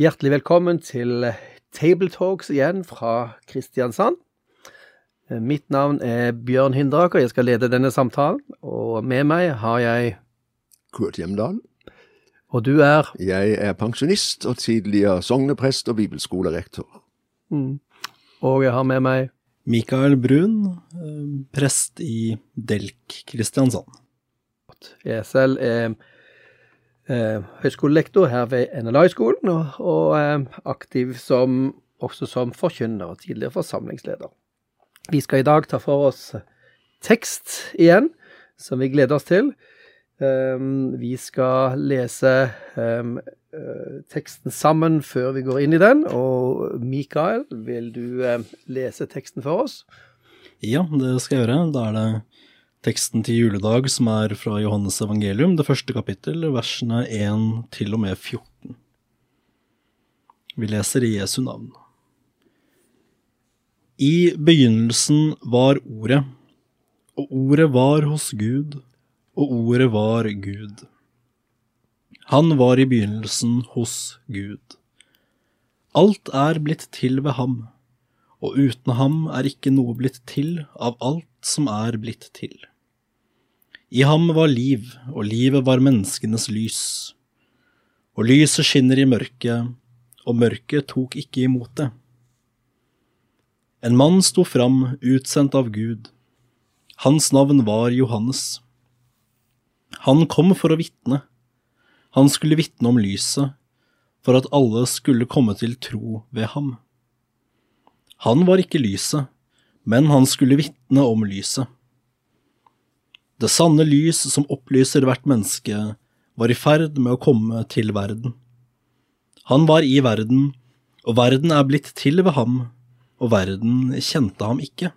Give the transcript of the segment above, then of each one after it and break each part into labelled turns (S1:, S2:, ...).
S1: Hjertelig velkommen til Tabletalks igjen fra Kristiansand. Mitt navn er Bjørn Hindraker, jeg skal lede denne samtalen. Og med meg har jeg
S2: Kurt Hjemdal.
S1: Og du er
S2: Jeg er pensjonist og tidligere sogneprest og bibelskolerektor.
S1: mm, Og jeg har med meg
S3: Mikael Brun, eh, prest i Delk Kristiansand.
S1: Jeg selv er eh, høyskolelektor her ved NLI-skolen, og, og eh, aktiv som, også som forkynner og tidligere forsamlingsleder. Vi skal i dag ta for oss tekst igjen, som vi gleder oss til. Um, vi skal lese um, teksten sammen før vi går inn i den, og Mikael, vil du lese teksten for oss?
S3: Ja, det skal jeg gjøre. Da er det teksten til juledag som er fra Johannes evangelium, det første kapittel, versene 1 til og med 14. Vi leser i Jesu navn. I begynnelsen var Ordet, og Ordet var hos Gud, og Ordet var Gud. Han var i begynnelsen hos Gud. Alt er blitt til ved ham, og uten ham er ikke noe blitt til av alt som er blitt til. I ham var liv, og livet var menneskenes lys. Og lyset skinner i mørket, og mørket tok ikke imot det. En mann sto fram, utsendt av Gud. Hans navn var Johannes. Han kom for å vitne. Han skulle vitne om lyset, for at alle skulle komme til tro ved ham. Han var ikke lyset, men han skulle vitne om lyset. Det sanne lys som opplyser hvert menneske, var i ferd med å komme til verden. Han var i verden, og verden er blitt til ved ham, og verden kjente ham ikke.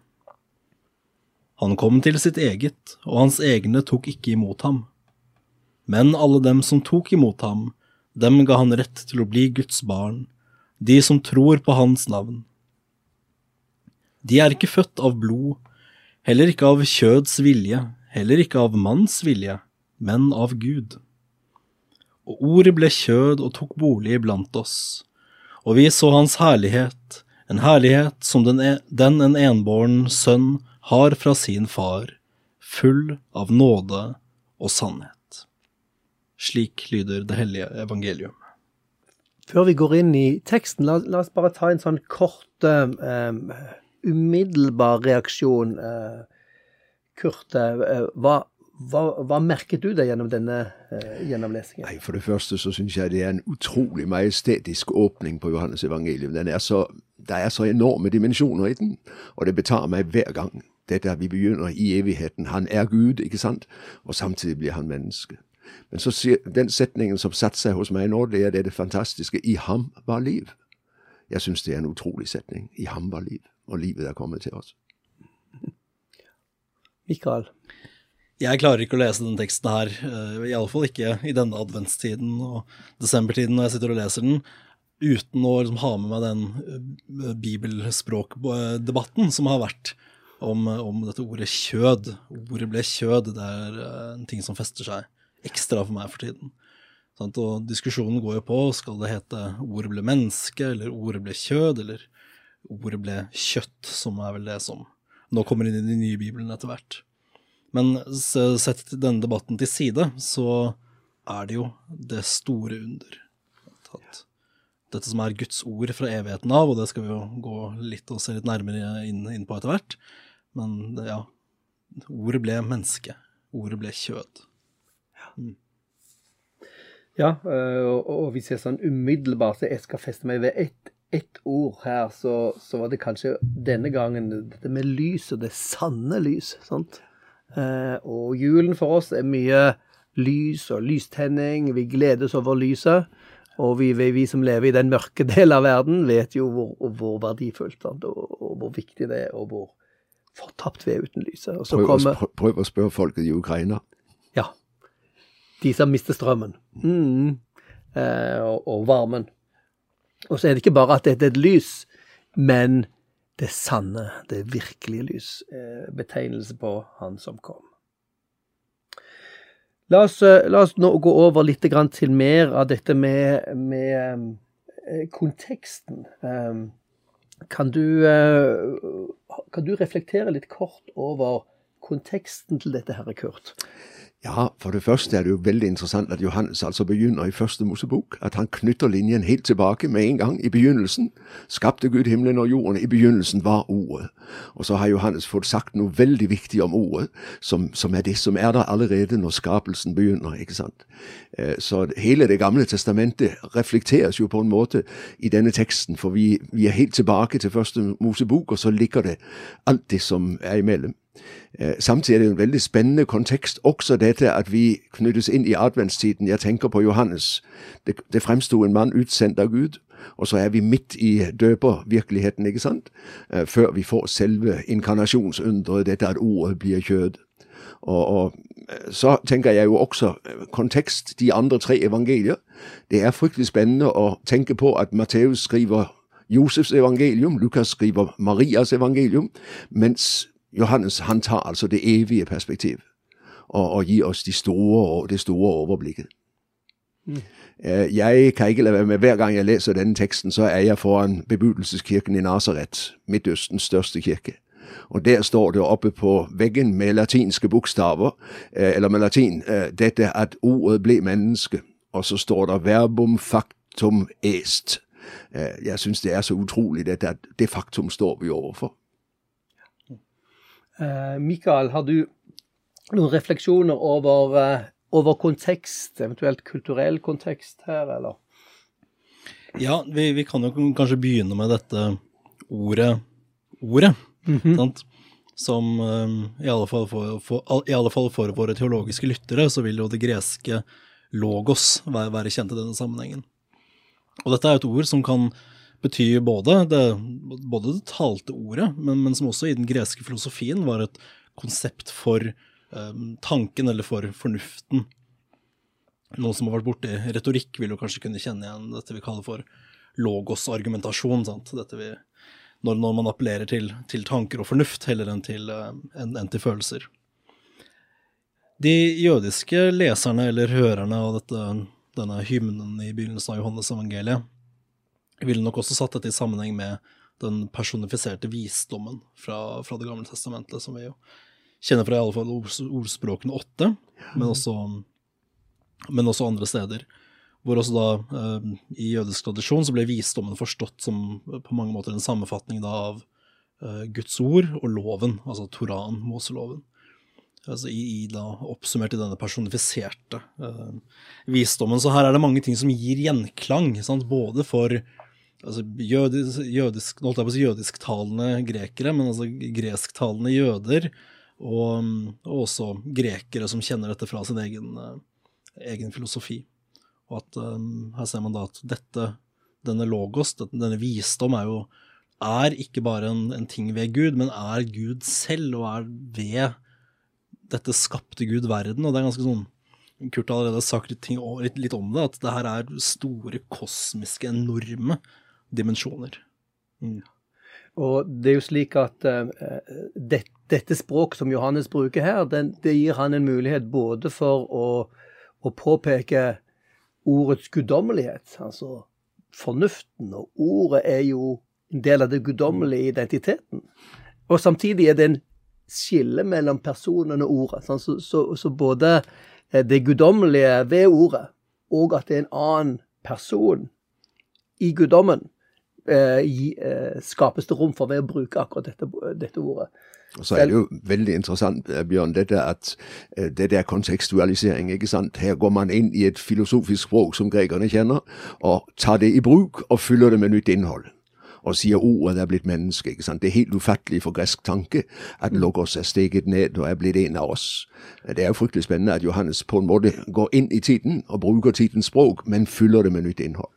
S3: Han kom til sitt eget, og hans egne tok ikke imot ham. Men alle dem som tok imot ham, dem ga han rett til å bli Guds barn, de som tror på hans navn. De er ikke født av blod, heller ikke av kjøds vilje, heller ikke av manns vilje, men av Gud. Og ordet ble kjød og tok bolig blant oss, og vi så hans herlighet, en herlighet som den, e den en enbåren sønn har fra sin far, full av nåde og sannhet. Slik lyder det hellige evangelium.
S1: Før vi går inn i teksten, la, la oss bare ta en sånn kort, um, umiddelbar reaksjon. Uh, Kurt, uh, hva, hva, hva, merket du deg gjennom denne uh, gjennomlesingen?
S2: Nei, For det første så syns jeg det er en utrolig majestetisk åpning på Johannes evangelium. Den er så, det er så enorme dimensjoner i den, og det betar meg hver gang. Dette at vi begynner i evigheten. Han er Gud, ikke sant? Og samtidig blir han menneske. Men så sier den setningen som satte seg hos meg nå, det er det, det fantastiske. I ham var liv. Jeg syns det er en utrolig setning. I ham var liv, og livet er kommet til oss.
S1: Mikael?
S3: Jeg klarer ikke å lese den teksten her, iallfall ikke i denne adventstiden og desembertiden når jeg sitter og leser den, uten å liksom ha med meg den bibelspråkdebatten som har vært om, om, dette ordet kjød. Ordet ble kjød, det er en ting som fester seg ekstra for meg for tiden. Og diskusjonen går jo på skal det hete ordet ble menneske, eller ordet ble kjød, eller ordet ble kjøtt, som er vel det som nå kommer inn i den nye bibelen etter hvert. Men sett denne debatten til side, så er det jo det store under. At dette som er Guds ord fra evigheten av, og det skal vi jo gå litt og se litt nærmere inn, inn på etter hvert, men det, ja, ordet ble menneske. Ordet ble kjød.
S1: Mm. Ja, og, og hvis jeg sånn umiddelbart jeg skal feste meg ved ett et ord her, så, så, var det kanskje denne gangen dette med lys, og det sanne lys. sant? Eh, og julen for oss er mye lys og lystenning. Vi gledes over lyset. Og vi, vi, som lever i den mørke delen av verden, vet jo hvor, hvor verdifullt og, og, hvor viktig det er, og hvor fortapt vi er uten lyset.
S2: Prøv, kommer, å, prøv, å spørre folket i Ukraina.
S1: Ja. De som mister strømmen. Mm. Eh, og, og, varmen. Og så er det ikke bare at dette er et lys, men det sanne, det virkelige lys. Eh, betegnelse på Han som kom. La oss, eh, la oss, nå gå over litt til mer av dette med, med eh, konteksten. Kan du, kan du reflektere litt kort over konteksten til dette, herre Kurt?
S2: Ja, for det første er det jo veldig interessant at Johannes altså begynner i første Mosebok. At han knytter linjen helt tilbake med en gang. I begynnelsen skapte Gud himmelen og jorden. I begynnelsen var Ordet. Og så har Johannes fått sagt noe veldig viktig om Ordet, som, som er det som er der allerede når skapelsen begynner. ikke sant? Eh, så hele Det gamle testamentet reflekteres jo på en måte i denne teksten, for vi, vi er helt tilbake til første Mosebok, og så ligger det alt det som er imellom. Eh, samtidig er det en veldig spennende kontekst, også dette at vi knyttes inn i adventstiden. Jeg tenker på Johannes. Det, det fremsto en mann utsendt av Gud, og så er vi midt i døpervirkeligheten, ikke sant? Eh, før vi får selve inkarnasjonsunderet, dette at ordet blir kjød. Og, og, eh, så tenker jeg jo også kontekst, de andre tre evangelier. Det er fryktelig spennende å tenke på at Matteus skriver Josefs evangelium, Lukas skriver Marias evangelium, mens Johannes han tar altså det evige perspektiv og, og gir oss de store, det store overblikket. Mm. Eh, jeg kan ikke lade være med, hver gang jeg leser denne teksten, så er jeg foran bebudelseskirken i Nazaret, Midtøstens største kirke. Og der står det oppe på veggen med latinske bokstaver, eh, eller med latin, eh, dette at ordet ble menneske. Og så står det verbum factum est. Jeg syns det er så utrolig dette at det faktum står vi overfor.
S1: Eh, Mikael, har du noen refleksjoner over, eh, over, kontekst, eventuelt kulturell kontekst her, eller?
S3: Ja, vi, vi, kan jo kanskje begynne med dette ordet ordet, mm -hmm. sant? Som um, i, alle for, for, i, alle fall for, våre teologiske lyttere, så vil jo det greske logos være, være kjent i denne sammenhengen. Og dette er et ord som kan betyr både det, både det talte ordet, men, men, som også i den greske filosofien var et konsept for um, tanken, eller for fornuften. Noen som har vært borti retorikk, vil jo kanskje kunne kjenne igjen dette vi kaller for logos-argumentasjon. når, når, man appellerer til, til, tanker og fornuft heller enn til, uh, enn, enn til følelser. De jødiske leserne eller hørerne av dette, denne hymnen i begynnelsen av Johannes evangeliet jeg ville nok også satt dette i sammenheng med den personifiserte visdommen fra, fra Det gamle testamentet, som vi jo kjenner fra i alle fall ordspråkene åtte, men også, men også andre steder. Hvor også da, eh, i jødisk tradisjon, så ble visdommen forstått som på mange måter en sammenfatning da av eh, Guds ord og loven, altså Toran, Moseloven. Altså i, i da, oppsummert i denne personifiserte uh, visdommen. Så her er det mange ting som gir gjenklang, sant? både for altså jødisk, jødisk, jødisktalende grekere, men altså gresktalende jøder, og, og, også grekere som kjenner dette fra sin egen, uh, egen filosofi. Og at um, her ser man da at dette, denne logos, denne visdom, er jo er ikke bare en, en, ting ved Gud, men er Gud selv, og er ved dette skapte Gud verden. Og det er ganske sånn Kurt har allerede sagt litt, litt, litt om det, at det her er store, kosmiske, enorme dimensjoner.
S1: Mm. Og det er jo slik at uh, det, dette språket som Johannes bruker her, den, det gir han en mulighet både for å, å påpeke ordets guddommelighet, altså fornuften, og ordet er jo en del av det guddommelige identiteten. Og samtidig er det en skille mellom personen og ordet. Sånn, så, så, så, både eh, det guddommelige ved ordet, og at det er en annen person i guddommen, eh, eh, skapes det rom for ved å bruke akkurat dette, dette ordet.
S2: Og så er det jo veldig interessant, eh, Bjørn, dette at det der kontekstualisering. ikke sant? Her går man inn i et filosofisk språk som grekerne kjenner, og tar det i bruk og fyller det med nytt innhold. Og sier ordet er blitt menneske. ikke sant? Det er helt ufattelig for gresk tanke at Logos er steget ned og er blitt en av oss. Det er jo fryktelig spennende at Johannes på en måte går inn i tiden og bruker tidens språk, men fyller det med nytt innhold.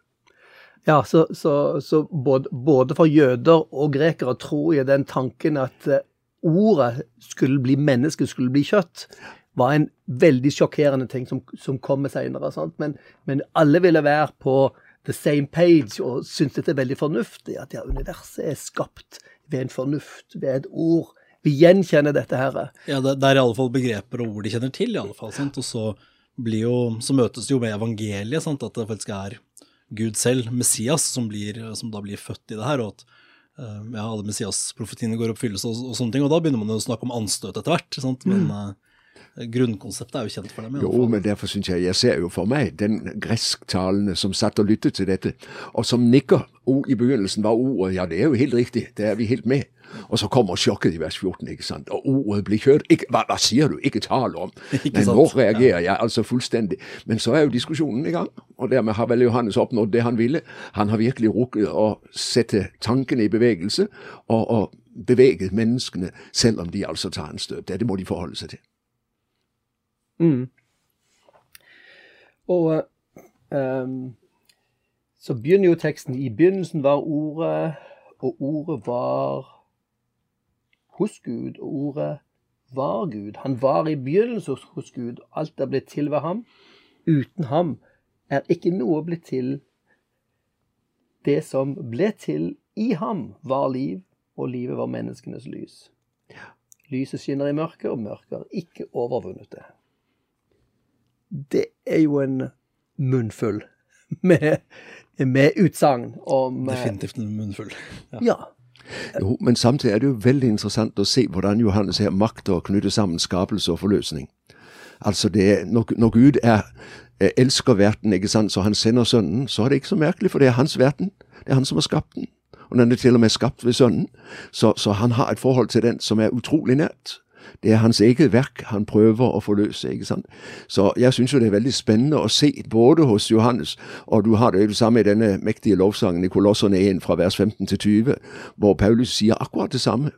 S1: Ja, så, så, så både, både, for jøder og grekere tror jeg den tanken at eh, ordet skulle bli menneske, skulle bli kjøtt, var en veldig sjokkerende ting som, som kom seinere. Men, men alle ville være på the same page og syns dette er veldig fornuftig. At ja, universet er skapt ved en fornuft, ved et ord. Vi gjenkjenner dette her.
S3: Ja, det, det er i alle fall begreper og ord de kjenner til, i alle fall. Sant? Og så, jo, så møtes det jo med evangeliet, sant? at det faktisk er Gud selv, Messias, som, blir, som da blir født i det her. og at uh, ja, alle Messias-profetiene går i oppfyllelse og, og, sånne ting. Og da begynner man å snakke om anstøt etter hvert. Sant? Men uh, Grunnkonseptet er jo kjent for dem.
S2: Jo, men derfor syns jeg Jeg ser jo for meg den gresktalende som satt og lyttet til dette, og som nikker. O, I begynnelsen var ordet Ja, det er jo helt riktig, det er vi helt med. Og så kommer sjokket i vers 14, ikke sant. Og ordet blir kjørt. Ikke, hva, hva, sier du? Ikke tale om. Men nå reagerer jeg altså fullstendig. Men så er jo diskusjonen i gang, og dermed har vel Johannes oppnådd det han ville. Han har virkelig rukket å sette tankene i bevegelse, og, og beveget menneskene, selv om de altså tar en støt. Det må de forholde seg til.
S1: Mm. Og um, så begynner jo teksten I begynnelsen var ordet, og ordet var hos Gud, og ordet var Gud. Han var i begynnelsen hos Gud. Alt er blitt til ved ham. Uten ham er ikke noe blitt til. Det som ble til i ham, var liv, og livet var menneskenes lys. Lyset skinner i mørket, og mørket har ikke overvunnet det det er jo en munnfull med, med utsagn om
S3: eh, Definitivt en munnfull.
S1: Ja. ja.
S2: Jo, men samtidig er det jo veldig interessant å se hvordan Johannes her makter å knytte sammen skapelse og forløsning. Altså, det, når, når Gud er, elsker verden, ikke sant, så han sender Sønnen, så er det ikke så merkelig, for det er hans verden. Det er han som har skapt den. Og den er til og med skapt ved Sønnen. Så, så han har et forhold til den som er utrolig nært. Det er hans eget verk han prøver å forløse. ikke sant? Så jeg syns jo det er veldig spennende å se både hos Johannes, og du har det jo samme i denne mektige lovsangen i Kolosserne 1 fra vers 15 til 20, hvor Paulus sier akkurat det samme.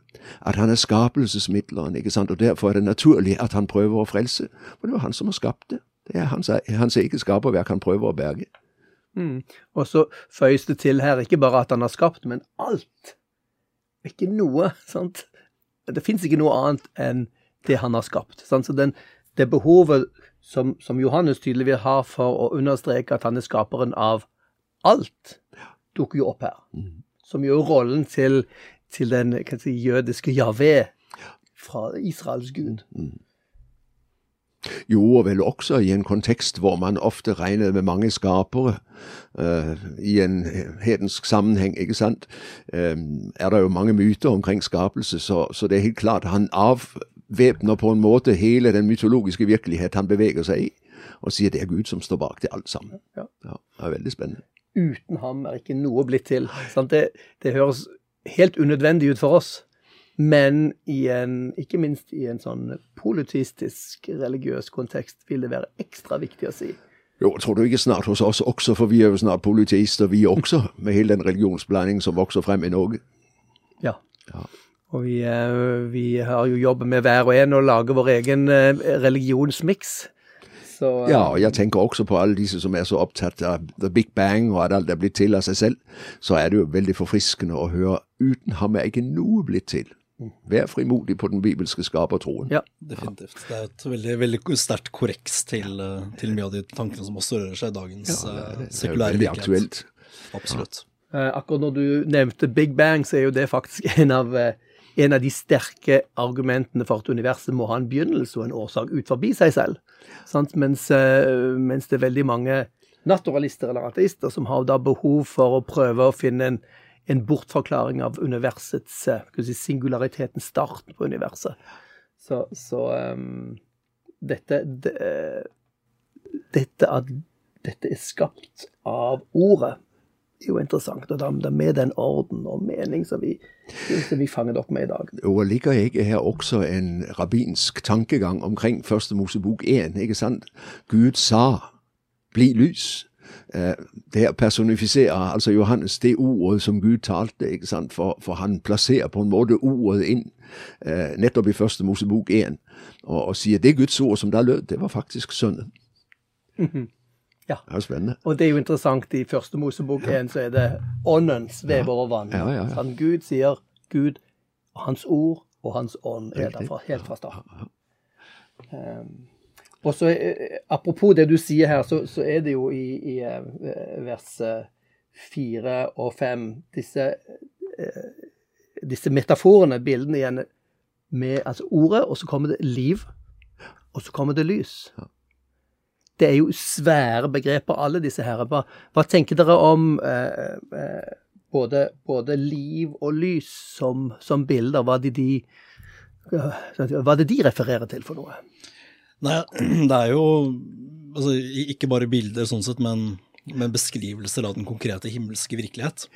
S2: At han er skapelsesmidleren, ikke sant? og derfor er det naturlig at han prøver å frelse. For det var han som har skapt det. Det er hans, hans eget skaperverk han prøver å berge.
S1: Mm. Og så føyes det til her ikke bare at han har skapt, men alt. Ikke noe. sant? Det fins ikke noe annet enn det han har skapt. Sant? Så den, det behovet som, som, Johannes tydeligvis har for å understreke at han er skaperen av alt, dukker jo opp her. Mm. Som gjør rollen til, til den si, jødiske Javé fra Israels gud.
S2: Jo, og vel også i en kontekst hvor man ofte regner med mange skapere uh, i en hedensk sammenheng, ikke sant, uh, er det jo mange myter omkring skapelse, så, så det er helt klart han avvæpner på en måte hele den mytologiske virkelighet han beveger seg i, og sier det er Gud som står bak det alt sammen. Ja. ja det er veldig spennende.
S1: Uten ham er ikke noe blitt til. Det, det høres helt unødvendig ut for oss. Men en, ikke minst i en sånn politistisk, religiøs kontekst vil det være ekstra viktig å si.
S2: Jo, tror du ikke snart hos oss også, for vi er jo snart politister, vi også, med hele den religionsblandingen som vokser frem i Norge.
S1: Ja. ja. Og vi, eh, vi, har jo jobbet med hver og en å lage vår egen eh, religionsmiks.
S2: Så, uh, ja, og jeg tenker også på alle disse som er så opptatt av the big bang, og at alt er blitt til av seg selv. Så er det jo veldig forfriskende å høre uten ham er ikke noe blitt til. Vær frimodig på den bibelske skapertroen.
S3: Ja, definitivt. Det er et veldig, veldig sterkt korreks til, eh, til, mye av de tankene som også rører seg i dagens ja, det, det, sekulære
S2: virkelighet. aktuelt.
S3: Absolutt.
S1: Ja. Uh, akkurat når du nevnte Big Bang, så er jo det faktisk en av, uh, en av de sterke argumentene for at universet må ha en begynnelse og en årsak ut forbi seg selv. Mens, uh, mens, det er veldig mange naturalister eller ateister som har da behov for å prøve å finne en en bortforklaring av universets eh, si, singulariteten, starten på universet. Så, så um, dette det, dette at dette er skapt av ordet, er jo interessant. Og det er med den orden og mening som vi, som vi fanget opp med i dag.
S2: Og ligger ikke her også en rabbinsk tankegang omkring Første Mosebok 1, ikke sant? Gud sa 'bli lys'. Eh, å personifiserer altså Johannes det ordet som Gud talte, ikke sant? For, for han plasserer på en måte ordet inn eh, nettopp i første Mosebok 1, og, og sier det Guds ord som da lød, det var faktisk Sønnen.
S1: Ja.
S2: Det er spennende.
S1: Og det er jo interessant, i første Mosebok 1 så er det ånden svever over vannet.
S2: Ja, ja, ja.
S1: Sånn, Gud sier Gud, og hans ord og hans ånd er der
S2: Riktig.
S1: helt fra starten. Um, og så, eh, Apropos det du sier her, så, så er det jo i, i eh, vers eh, fire og fem disse, disse metaforene, bildene igjen, med altså ordet, og så kommer det liv, og så kommer det lys. Det er jo svære begreper, alle disse her. Hva, hva tenker dere om eh, både, både liv og lys som, som bilder? Hva det de, hva er det de refererer til for noe?
S3: Nei, det er jo altså, ikke bare bilder sånn sett, men, men beskrivelser av den konkrete himmelske virkelighet.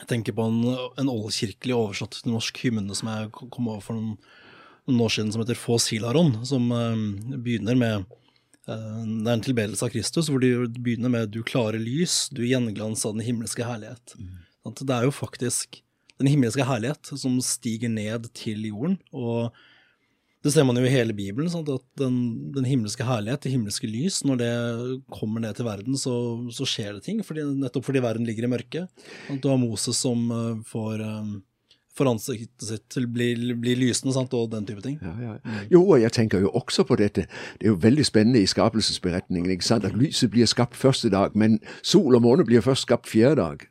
S3: Jeg tenker på en, en oldkirkelig oversatt til norsk hymne som jeg kom over for noen, noen år siden, som heter Få Silaron, som uh, begynner med uh, Det er en tilbedelse av Kristus, hvor de begynner med 'Du klare lys, du gjenglans av den himmelske herlighet'. Mm. Det er jo faktisk den himmelske herlighet som stiger ned til jorden. og det ser man jo i hele Bibelen, sant? at den, den himmelske herlighet, det himmelske lys, når det kommer ned til verden, så, så skjer det ting. Fordi, nettopp fordi verden ligger i mørket. Du har Moses som eh, får, eh, får ansiktet sitt til å bli, bli lysende, sant? og den type ting.
S2: Ja, ja. Jo, og jeg tenker jo også på dette. Det er jo veldig spennende i skapelsesberetningen ikke sant? at lyset blir skapt første dag, men sol og måne blir først skapt fjerde dag.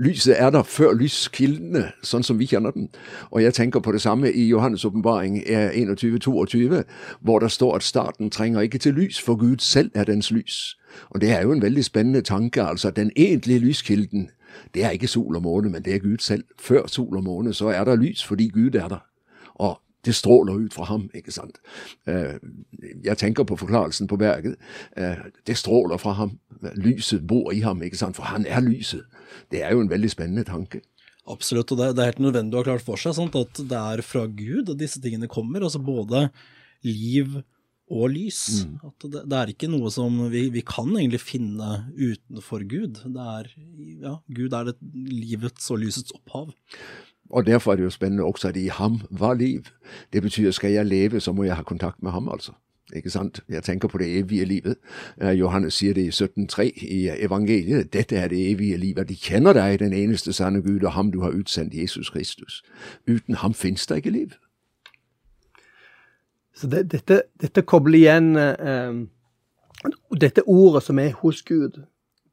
S2: Lyset er der før lyskildene, sånn som vi kjenner den. Og jeg tenker på det samme i Johannes' åpenbaring 21-22, hvor det står at starten trenger ikke til lys, for Gud selv er dens lys. Og det er jo en veldig spennende tanke, altså at den egentlige lyskilden, det er ikke sol og måne, men det er Gud selv. Før sol og måne, så er der lys, fordi Gud er der. Og det stråler ut fra ham, ikke sant. Eh, Jeg tenker på forklarelsen på berget. Eh, Det stråler fra ham. Lyset bor i ham, ikke sant, for han er lyset. Det er jo en veldig spennende tanke.
S3: Absolutt, og det, er helt nødvendig å ha klart for seg sant? at det er fra Gud at disse tingene kommer. altså Både liv og lys. At det, det er ikke noe som vi, vi kan egentlig finne utenfor Gud. Det er, ja, Gud er det livets og lysets opphav.
S2: Og derfor er det jo spennende også at i ham var liv. Det betyr skal jeg leve, så må jeg ha kontakt med ham, altså. Ikke sant? Jeg tenker på det evige livet. Eh, Johannes sier det i 17,3 i evangeliet. Dette er det evige livet. de kjenner deg, den eneste sanne Gud, og ham du har utsendt, Jesus Kristus. Uten ham finnes det ikke liv.
S1: Så det, dette, dette kobler igjen eh, Dette ordet som er hos Gud,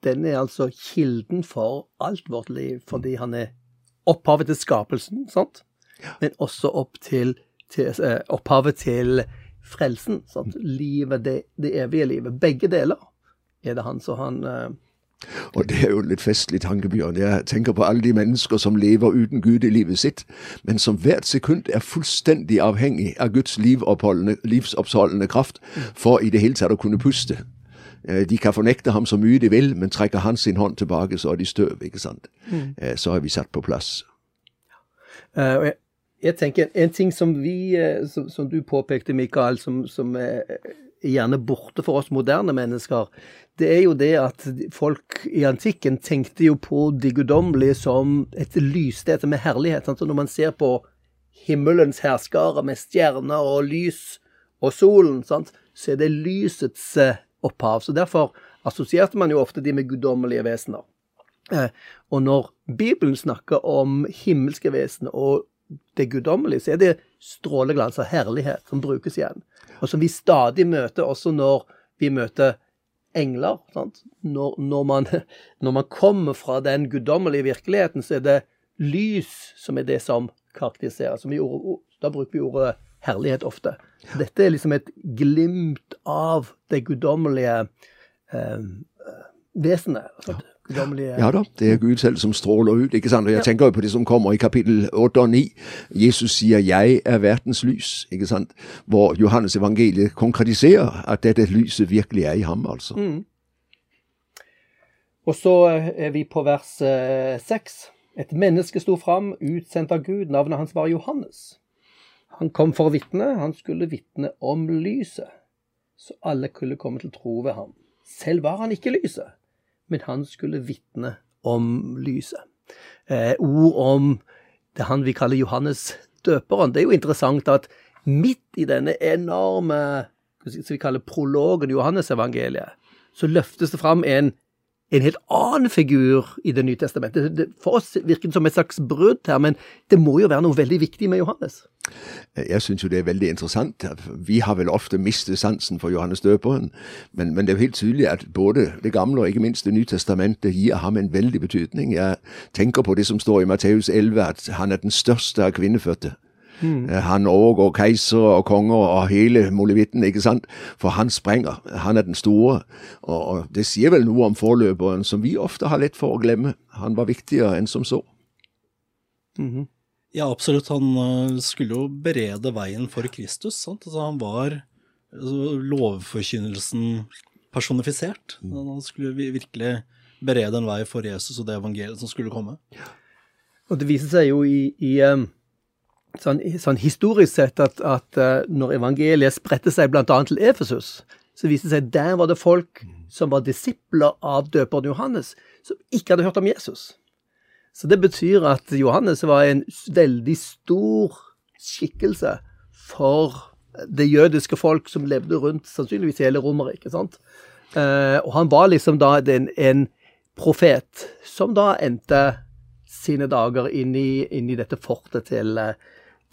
S1: den er altså kilden for alt vårt liv, fordi han er opphavet til skapelsen, sant? men også opp til, til, eh, opphavet til frelsen. Sant? Livet, det, det evige livet. Begge deler er det han. Så han eh,
S2: Og det er jo litt festlig tanke, Bjørn. Jeg tenker på alle de mennesker som lever uten Gud i livet sitt, men som hvert sekund er fullstendig avhengig av Guds livsoppholdende kraft for i det hele tatt å kunne puste. Eh, De kan fornekte ham så mye de vil, men trekker han sin hånd tilbake, så er de støv. ikke sant? Mm. Så er vi satt på plass.
S1: Eh, jeg, jeg tenker En ting som vi, som, som du påpekte, Mikael, som, som er er gjerne borte for oss moderne mennesker, det er jo det at folk i antikken tenkte jo på det guddommelige som et lysstete er herlighet. Sant? Og når man ser på himmelens herskare med stjerner og lys og solen, sant? så er det lysets opphav. Så Derfor assosierte man jo ofte de med guddommelige vesener. Eh, og når Bibelen snakker om himmelske vesener og det guddommelige, så er det stråleglans av herlighet som brukes igjen. Og som vi stadig møter også når vi møter engler. Når, når, man, når man kommer fra den guddommelige virkeligheten, så er det lys som er det som vi da bruker vi ordet herlighet ofte. Dette er liksom et glimt av det guddommelige eh, vesenet. sant? Guddommelige
S2: Ja da, det er Gud selv som stråler ut. ikke sant? Og Jeg tenker jo på det som kommer i kapittel 8 og 9. Jesus sier 'Jeg er verdens lys', ikke sant? Hvor Johannes evangeliet konkretiserer at dette lyset virkelig er i ham. altså.
S1: Og så eh, er vi på vers 6. Et menneske sto fram, utsendt av Gud. Navnet hans var Johannes. Han kom for å vitne. Han skulle vitne om lyset, så alle kunne komme til tro ved ham. Selv var han ikke lyset, men han skulle vitne om lyset. Eh, ord om det han vi kaller Johannes døperen. Det er jo interessant at midt i denne enorme som vi kaller prologen Johannes-evangeliet, så løftes det fram en, en helt annen figur i Det nye testamentet. Det, for oss virker det som et slags brudd her, men det må jo være noe veldig viktig med Johannes.
S2: Jeg syns jo det er veldig interessant. Vi har vel ofte mistet sansen for Johannes døperen, men, men, det er jo helt tydelig at både Det gamle og ikke minst Det nye testamentet gir ham en veldig betydning. Jeg tenker på det som står i Matteus 11, at han er den største av kvinnefødte. Mm. Han overgår keisere og konger og hele molevitten, ikke sant? For han sprenger. Han er den store. Og, og det sier vel noe om forløperen som vi ofte har lett for å glemme. Han var viktigere enn som så.
S3: Mm -hmm. Ja, absolutt. Han eh, skulle jo berede veien for Kristus. Altså, han var altså, lovforkynnelsen personifisert. Mm. Han skulle virkelig berede en vei for Jesus og det evangeliet som skulle komme.
S1: Og det viser seg jo i, i sånn, sånn historisk sett at, at uh, når evangeliet spredte seg bl.a. til Efesus, så viste det seg der var det folk som var disipler av døperen Johannes, som ikke hadde hørt om Jesus. Så det betyr at Johannes var en veldig stor skikkelse for det jødiske folk som levde rundt sannsynligvis hele Romerriket. Uh, og han var liksom da en, en profet som da endte sine dager inn i, inn i dette fortet til,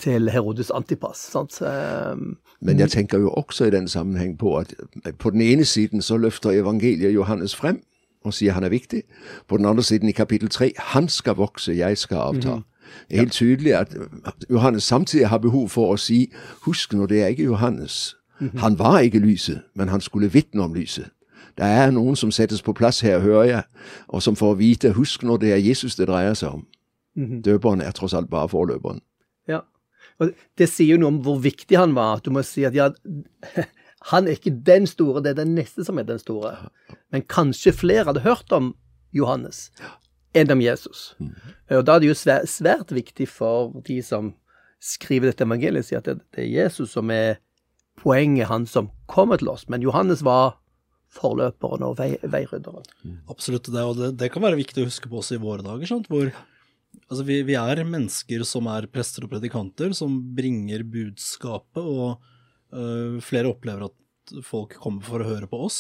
S1: til Herodes Antipas. Sant?
S2: Um, Men jeg tenker jo også i den sammenheng på at på den ene siden så løfter evangeliet Johannes frem og sier han er viktig. På den andre siden i kapittel tre han skal vokse, jeg skal avta. Mm. Det er helt tydelig at Johannes samtidig har behov for å si husk nå, det er ikke Johannes. Mhm. Han var ikke lyset, men han skulle vitne om lyset. Det er noen som settes på plass her, hører jeg, og som får vite husk når det er Jesus det dreier seg om. Mhm. Døperen er tross alt bare forløperen.
S1: Ja, Og Det sier jo noe om hvor viktig han var. at Du må si at ja, han er ikke den store, det er den neste som er den store. Men kanskje flere hadde hørt om Johannes enn om Jesus. Mm. Og Da er det jo svært, svært viktig for de som skriver dette evangeliet, si at det, er Jesus som er poenget, han som kommer til oss. Men Johannes var forløperen og vei, veirydderen.
S3: Mm. Absolutt, det, og det, det, kan være viktig å huske på også i våre dager, sant? hvor Altså, vi, vi, er mennesker som er prester og predikanter, som bringer budskapet, og flere opplever at folk kommer for å høre på oss.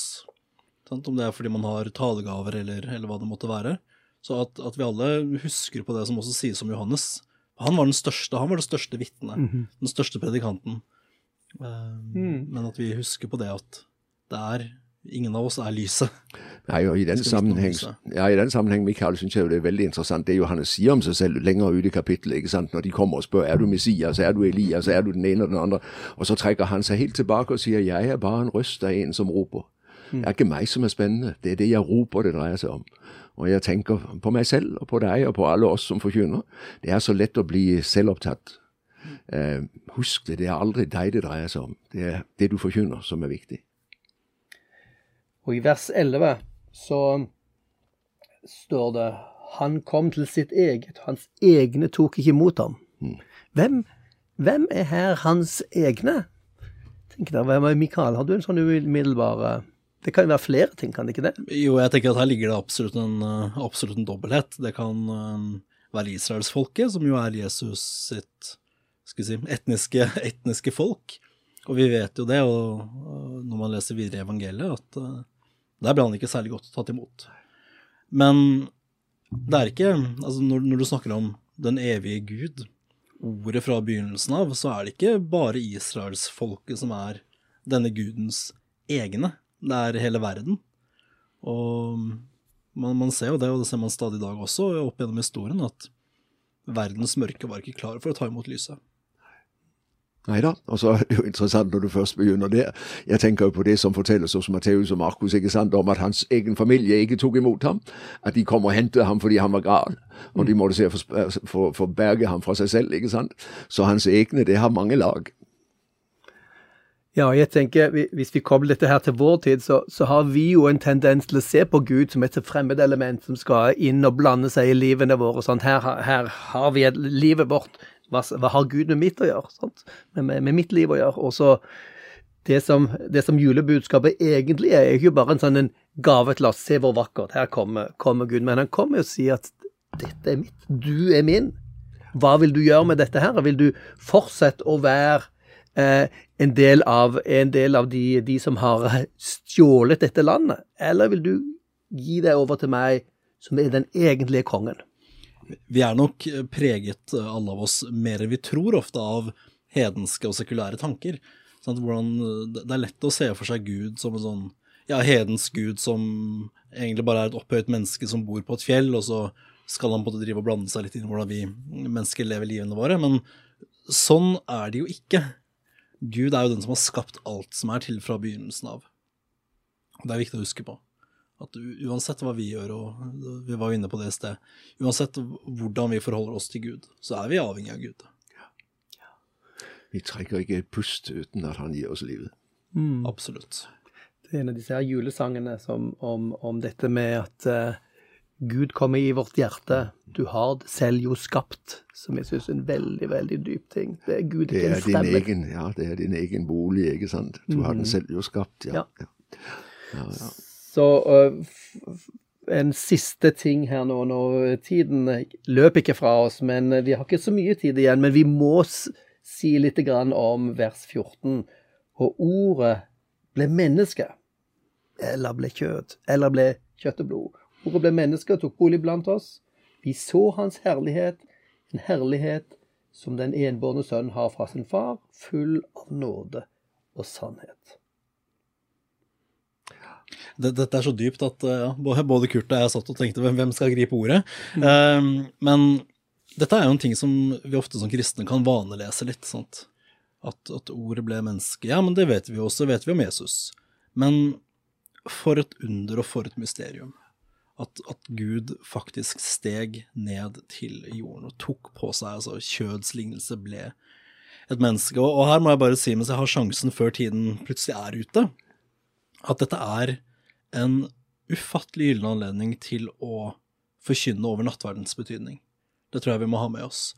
S3: Sant? Om det er fordi man har talegaver, eller, eller hva det måtte være. Så at, at, vi alle husker på det som også sies om Johannes. Han var den største, han var det største vitnet, mm -hmm. den største predikanten. Um, mm. Men at vi husker på det at det er Ingen av oss er lyset.
S2: Nei, og i den sammenheng, ja, i den sammenheng Mikael, synes jeg jo det er veldig interessant det Johannes sier om seg selv lenger ut i kapittelet. ikke sant? Når de kommer og spør er du Messias, er du Elias, er du den ene og den andre. Og så trekker han seg helt tilbake og sier jeg er bare en røst av en som roper. Det er ikke meg som er spennende, det er det jeg roper det dreier seg om. Og jeg tenker på meg selv og på deg og på alle oss som forkynner. Det er så lett å bli selvopptatt. Eh, husk det, det er aldri deg det dreier seg om. Det er det du forkynner som er viktig.
S1: Og i vers 11 så står det Han kom til sitt eget, hans egne tok ikke imot ham. Mm. Hvem, hvem er her hans egne? Tenk deg, Mikael, har du en sånn umiddelbar eh, Det kan jo være flere ting, kan det ikke det?
S3: Jo, jeg tenker at her ligger det absolutt en, eh, absolutt en dobbelthet. Det kan um, være israelsfolket, som jo er Jesus sitt skal si, etniske, etniske folk. Og vi vet jo det, og, når man leser videre i evangeliet, at der ble han ikke særlig godt tatt imot. Men det er ikke Altså, når, når du snakker om den evige Gud, ordet fra begynnelsen av, så er det ikke bare israelsfolket som er denne gudens egne. Det er hele verden. Og man, man, ser jo det, og det ser man stadig i dag også, opp gjennom historien, at verdens mørke var ikke klar for å ta imot lyset.
S2: Nei da. Og så er det jo interessant når du først begynner der. Jeg tenker jo på det som fortelles hos Matteus og Markus, ikke sant, om at hans egen familie ikke tok imot ham. At de kom og hentet ham fordi han var gal. Og de måtte se for, for, berge ham fra seg selv. ikke sant. Så hans egne, det har mange lag.
S1: Ja, jeg tenker hvis vi kobler dette her til vår tid, så, så, har vi jo en tendens til å se på Gud som et fremmedelement som skal inn og blande seg i livene våre. Sånn, her, her har vi et, livet vårt hva, hva, har Gud med mitt å gjøre? Med, med, med, mitt liv å gjøre. Og så det som, det som julebudskapet egentlig er, er ikke bare en sånn en gave til oss. Se hvor vakkert. Her kommer, kommer Gud. Men han kommer og sier at dette er mitt. Du er min. Hva vil du gjøre med dette her? Vil du fortsette å være eh, en del av, en del av de, de, som har stjålet dette landet? Eller vil du gi deg over til meg, som er den egentlige kongen?
S3: Vi er nok preget, alle av oss, mer enn vi tror ofte, av hedenske og sekulære tanker. Sånn hvordan, det er lett å se for seg Gud som en sånn ja, hedensk gud som egentlig bare er et opphøyet menneske som bor på et fjell, og så skal han både drive og blande seg litt inn i hvordan vi mennesker lever livene våre. Men sånn er det jo ikke. Gud er jo den som har skapt alt som er til fra begynnelsen av. Det er viktig å huske på. At uansett hva vi gjør, og vi var inne på det i sted, uansett hvordan vi forholder oss til Gud, så er vi avhengig av Gud.
S2: Vi trekker ikke et pust uten at han gir oss livet.
S3: Mm. Absolutt.
S1: Det er en av disse her julesangene som, om, om, dette med at uh, Gud kommer i vårt hjerte. Du har det selv jo skapt, som jeg syns er en veldig, veldig dyp ting. Det er Gud,
S2: ikke en stemme. Egen, ja, det er din egen bolig, ikke sant. Du har den mhm. selv jo skapt, ja. ja.
S1: ja, ja. Så uh, en siste ting her nå, når tiden løper ikke fra oss, men vi har ikke så mye tid igjen. Men vi må si litt om vers 14. Og ordet ble menneske, eller ble kjøtt, eller ble kjøtt og blod. Ordet ble menneske og tok bolig blant oss. Vi så hans herlighet, en herlighet som den enbårne sønn har fra sin far, full av nåde og sannhet.
S3: Dette er så dypt at ja, både Kurt og jeg satt og tenkte hvem skal gripe ordet? Mm. Um, men dette er jo en ting som vi ofte som kristne kan vanelese litt. sant? At, at, ordet ble menneske. Ja, men det vet vi også, vet vi om Jesus. Men for et under og for et mysterium. At, at, Gud faktisk steg ned til jorden og tok på seg altså kjødslignelse, ble et menneske. Og, og, her må jeg bare si, mens jeg har sjansen før tiden plutselig er ute, at dette er en ufattelig gyllen anledning til å forkynne over nattverdens betydning. Det tror jeg vi må ha med oss.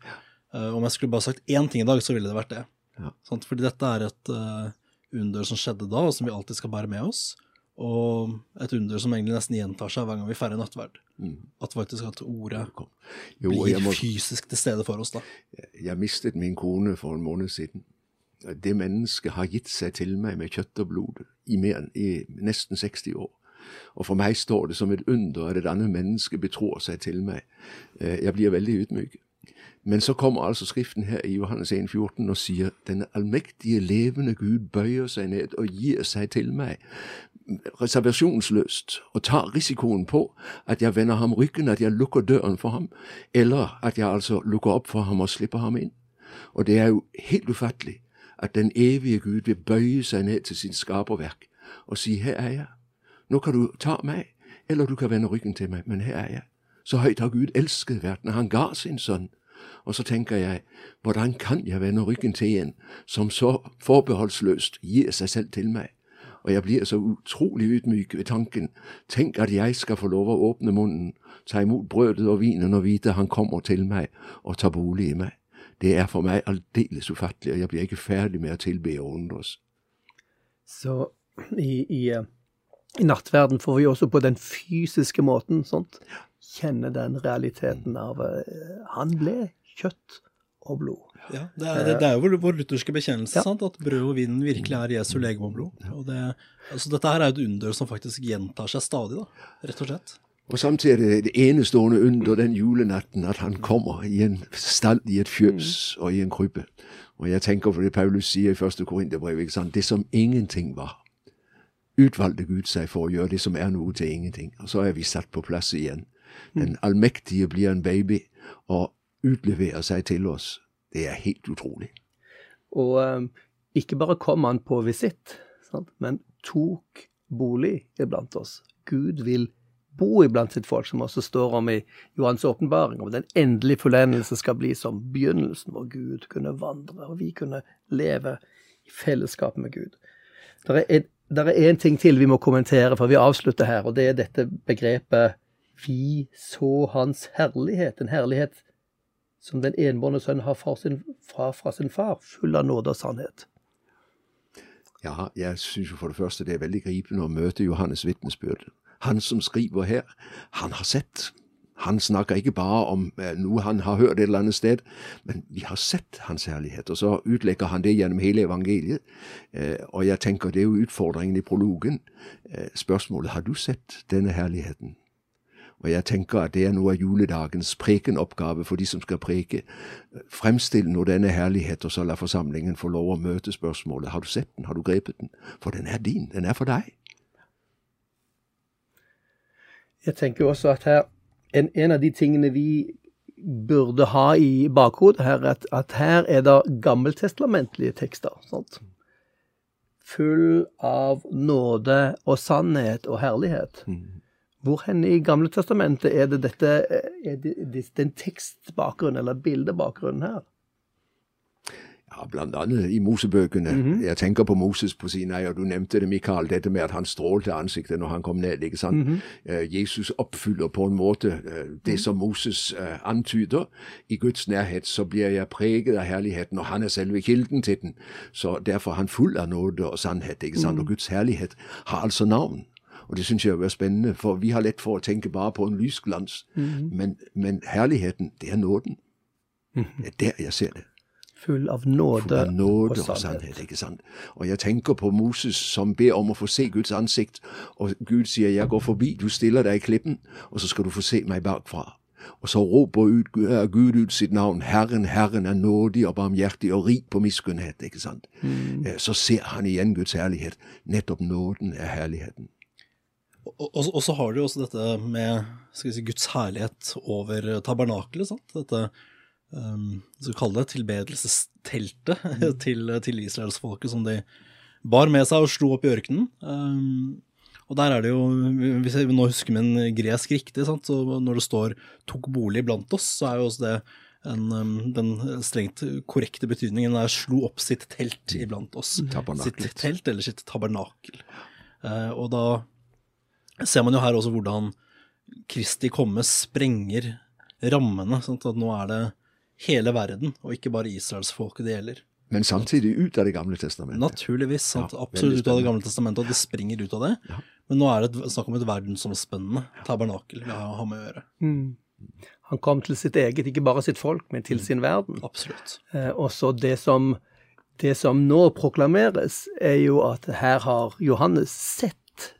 S3: Uh, om jeg skulle bare sagt én ting i dag, så ville det vært det. Ja. Fordi dette er et uh, under som skjedde da, og som vi alltid skal bære med oss. Og et under som egentlig nesten gjentar seg hver gang vi feirer nattverd. Mm. At faktisk at ordet jo, blir må... fysisk til stede for oss da.
S2: Jeg mistet min kone for en måned siden. Det mennesket har gitt seg til meg med kjøtt og blod i, mer, i nesten 60 år. Og for meg står det som et under at et annet menneske betror seg til meg. Eh, jeg blir veldig ydmyk. Men så kommer altså Skriften her i Johannes 1, 14 og sier den allmektige, levende Gud bøyer seg ned og gir seg til meg reservasjonsløst og tar risikoen på at jeg vender ham ryggen, at jeg lukker døren for ham, eller at jeg altså lukker opp for ham og slipper ham inn. Og det er jo helt ufattelig at den evige Gud vil bøye seg ned til sitt skaperverk og si her er jeg, nå kan du ta meg, eller du kan vende ryggen til meg, men her er jeg. Så høyt har Gud elsket verden, han ga sin sønn. Og så tenker jeg, hvordan kan jeg vende ryggen til en som så forbeholdsløst gir seg selv til meg? Og jeg blir så utrolig ydmyk ved tanken. Tenk at jeg skal få lov å åpne munnen, ta imot brødet og vinen og vite han kommer til meg og tar bolig i meg. Det er for meg aldeles ufattelig, og jeg blir ikke ferdig med å tilbe og undres.
S1: Så i, i eh, i nattverden får vi også på den fysiske måten sånt, kjenne den realiteten av uh, Han ble kjøtt og blod.
S3: Ja, Det er, det, det er jo vår lutherske bekjennelse, ja. sant? at brød og vin virkelig er Jesu legeme og blod. Og det, altså dette her er et under som faktisk gjentar seg stadig, da, rett og slett.
S2: Og samtidig er det det enestående under den julenatten at han kommer i en stall i et fjøs mm. og i en krybbe. Og jeg tenker på det Paulus sier i første Korinterbrev, det som ingenting var utvalgte Gud seg for å gjøre det som er noe til ingenting. Og så er vi satt på plass igjen. Den mm. allmektige blir en baby og utleverer seg til oss. Det er helt utrolig.
S1: Og um, ikke bare kom han på visitt, sant? men tok bolig iblant oss. Gud vil bo iblant sitt folk, som også står om i Johans åpenbaring, om den endelige fullendelse skal bli som begynnelsen, hvor Gud kunne vandre, og vi kunne leve i fellesskap med Gud. Det er en det er én ting til vi må kommentere før vi avslutter her, og det er dette begrepet 'vi så hans herlighet'. En herlighet som den enbårne sønn har fra sin, fra, fra sin far, full av nåde og sannhet.
S2: Ja, jeg syns jo for det første det er veldig gripende å møte Johannes' vitnesbyrd. Han som skriver her, han har sett. Han snakker ikke bare om eh, noe han har hørt et eller annet sted, men vi har sett hans herlighet. Og så utlegger han det gjennom hele evangeliet. Eh, og jeg tenker det er jo utfordringen i prologen. Eh, spørsmålet har du sett denne herligheten? Og jeg tenker at det er noe av juledagens prekenoppgave for de som skal preke. Fremstill nå denne herlighet, og så la forsamlingen få lov å møte spørsmålet. Har du sett den? Har du grepet den? For den er din. Den er for deg.
S1: Jeg tenker også at her, en, en av de tingene vi burde ha i bakhodet her, at, at her er det gammeltestamentlige tekster. sant? Full av nåde og sannhet og herlighet. Hvor hen i Gamle testamentet er det dette er det, det, den tekstbakgrunnen eller bildebakgrunnen her?
S2: Ja, blant annet i Mosebøkene. Jeg tenker på Moses på Sinai, og du nevnte det, Mikael, dette med at han strålte ansiktet når han kom ned. ikke sant? Eh, Jesus oppfyller på en måte eh, det som Moses eh, antyder. I Guds nærhet så blir jeg preget av herligheten, og han er selve kilden til den. Så derfor er han full av nåde og sannhet. ikke sant? Og Guds herlighet har altså navn. Og det syns jeg er spennende, for vi har lett for å tenke bare på en lysglans. Men, men herligheten, det er nåden. Det er der jeg ser det.
S1: Full av nåde,
S2: Full av nåde
S1: og
S2: og
S1: sannhet.
S2: sannhet. ikke sant? Og jeg tenker på Moses som ber om å få se Guds ansikt, og Gud sier 'jeg går forbi', du stiller deg i klippen, og så skal du få se meg bakfra. Og så roper ut, Gud ut sitt navn, 'Herren, Herren er nådig og barmhjertig og rik på miskunnhet'. ikke sant? Mm. Så ser han igjen Guds herlighet. Nettopp nåden er herligheten.
S3: Og, og, og så har du jo også dette med skal vi si, Guds herlighet over tabernakelet. sant? Dette um, så vi det tilbedelsesteltet til, til israelsfolket som de bar med seg og slo opp i ørkenen. Um, og der er det jo, hvis jeg nå husker en gresk riktig, sant? så når det står 'tok bolig blant oss', så er jo også det en, um, den strengt korrekte betydningen er 'slo opp sitt telt iblant oss'. Sitt telt eller sitt tabernakel. Uh, og da ser man jo her også hvordan Kristi komme sprenger rammene. Sant? At nå er det hele verden, og ikke bare israelsfolket det gjelder.
S2: Men samtidig ut av Det gamle testamentet.
S3: Naturligvis. Sant?
S2: Ja,
S3: Absolutt ut av Det gamle testamentet, og det springer ut av det. Men nå er det snakk om et verdensomspennende tabernakel vi har, har med å gjøre.
S1: Han kom til sitt eget, ikke bare sitt folk, men til sin verden.
S3: Absolutt.
S1: Eh, og så det som, det som nå proklameres, er jo at her har Johannes sett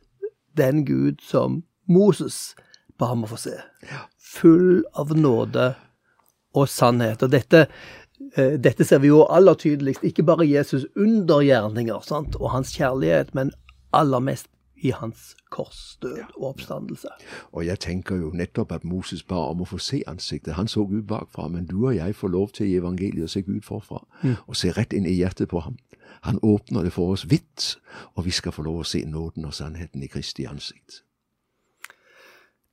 S1: den Gud som Moses ba ham å få se. Full av nåde og sannhet. Og dette, eh, dette ser vi jo aller tydeligst, ikke bare Jesus undergjerninger sant? og hans kjærlighet, men aller mest i hans korsdød og oppstandelse.
S2: Og jeg tenker jo nettopp at Moses ba om å få se ansiktet. Han så Gud bakfra, men du og jeg får lov til i evangeliet å se Gud forfra. Og se rett inn i hjertet på ham. Han åpner det for oss vidt, og vi skal få lov å se nåden og sannheten i Kristi ansikt.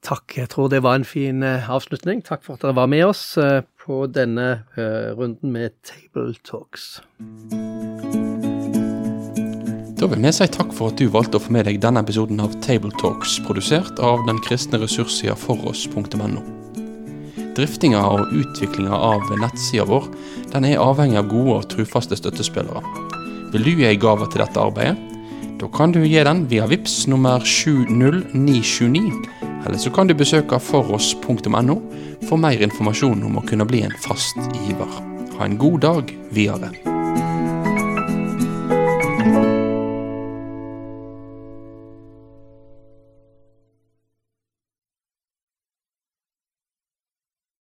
S1: Takk. Jeg tror det var en fin eh, avslutning. Takk for at dere var med oss eh, på denne eh, runden med Table Talks.
S4: Da vil vi si takk for at du valgte å få med deg denne episoden av Table Talks, produsert av den kristne ressurssida foross.no. Driftinga og utviklinga av nettsida vår den er avhengig av gode og trufaste støttespillere. Vil du gi ei gave til dette arbeidet? Da kan du gi den via VIPS nummer 70929, eller så kan du besøke foross.no for mer informasjon om å kunne bli en fast giver. Ha en god dag videre.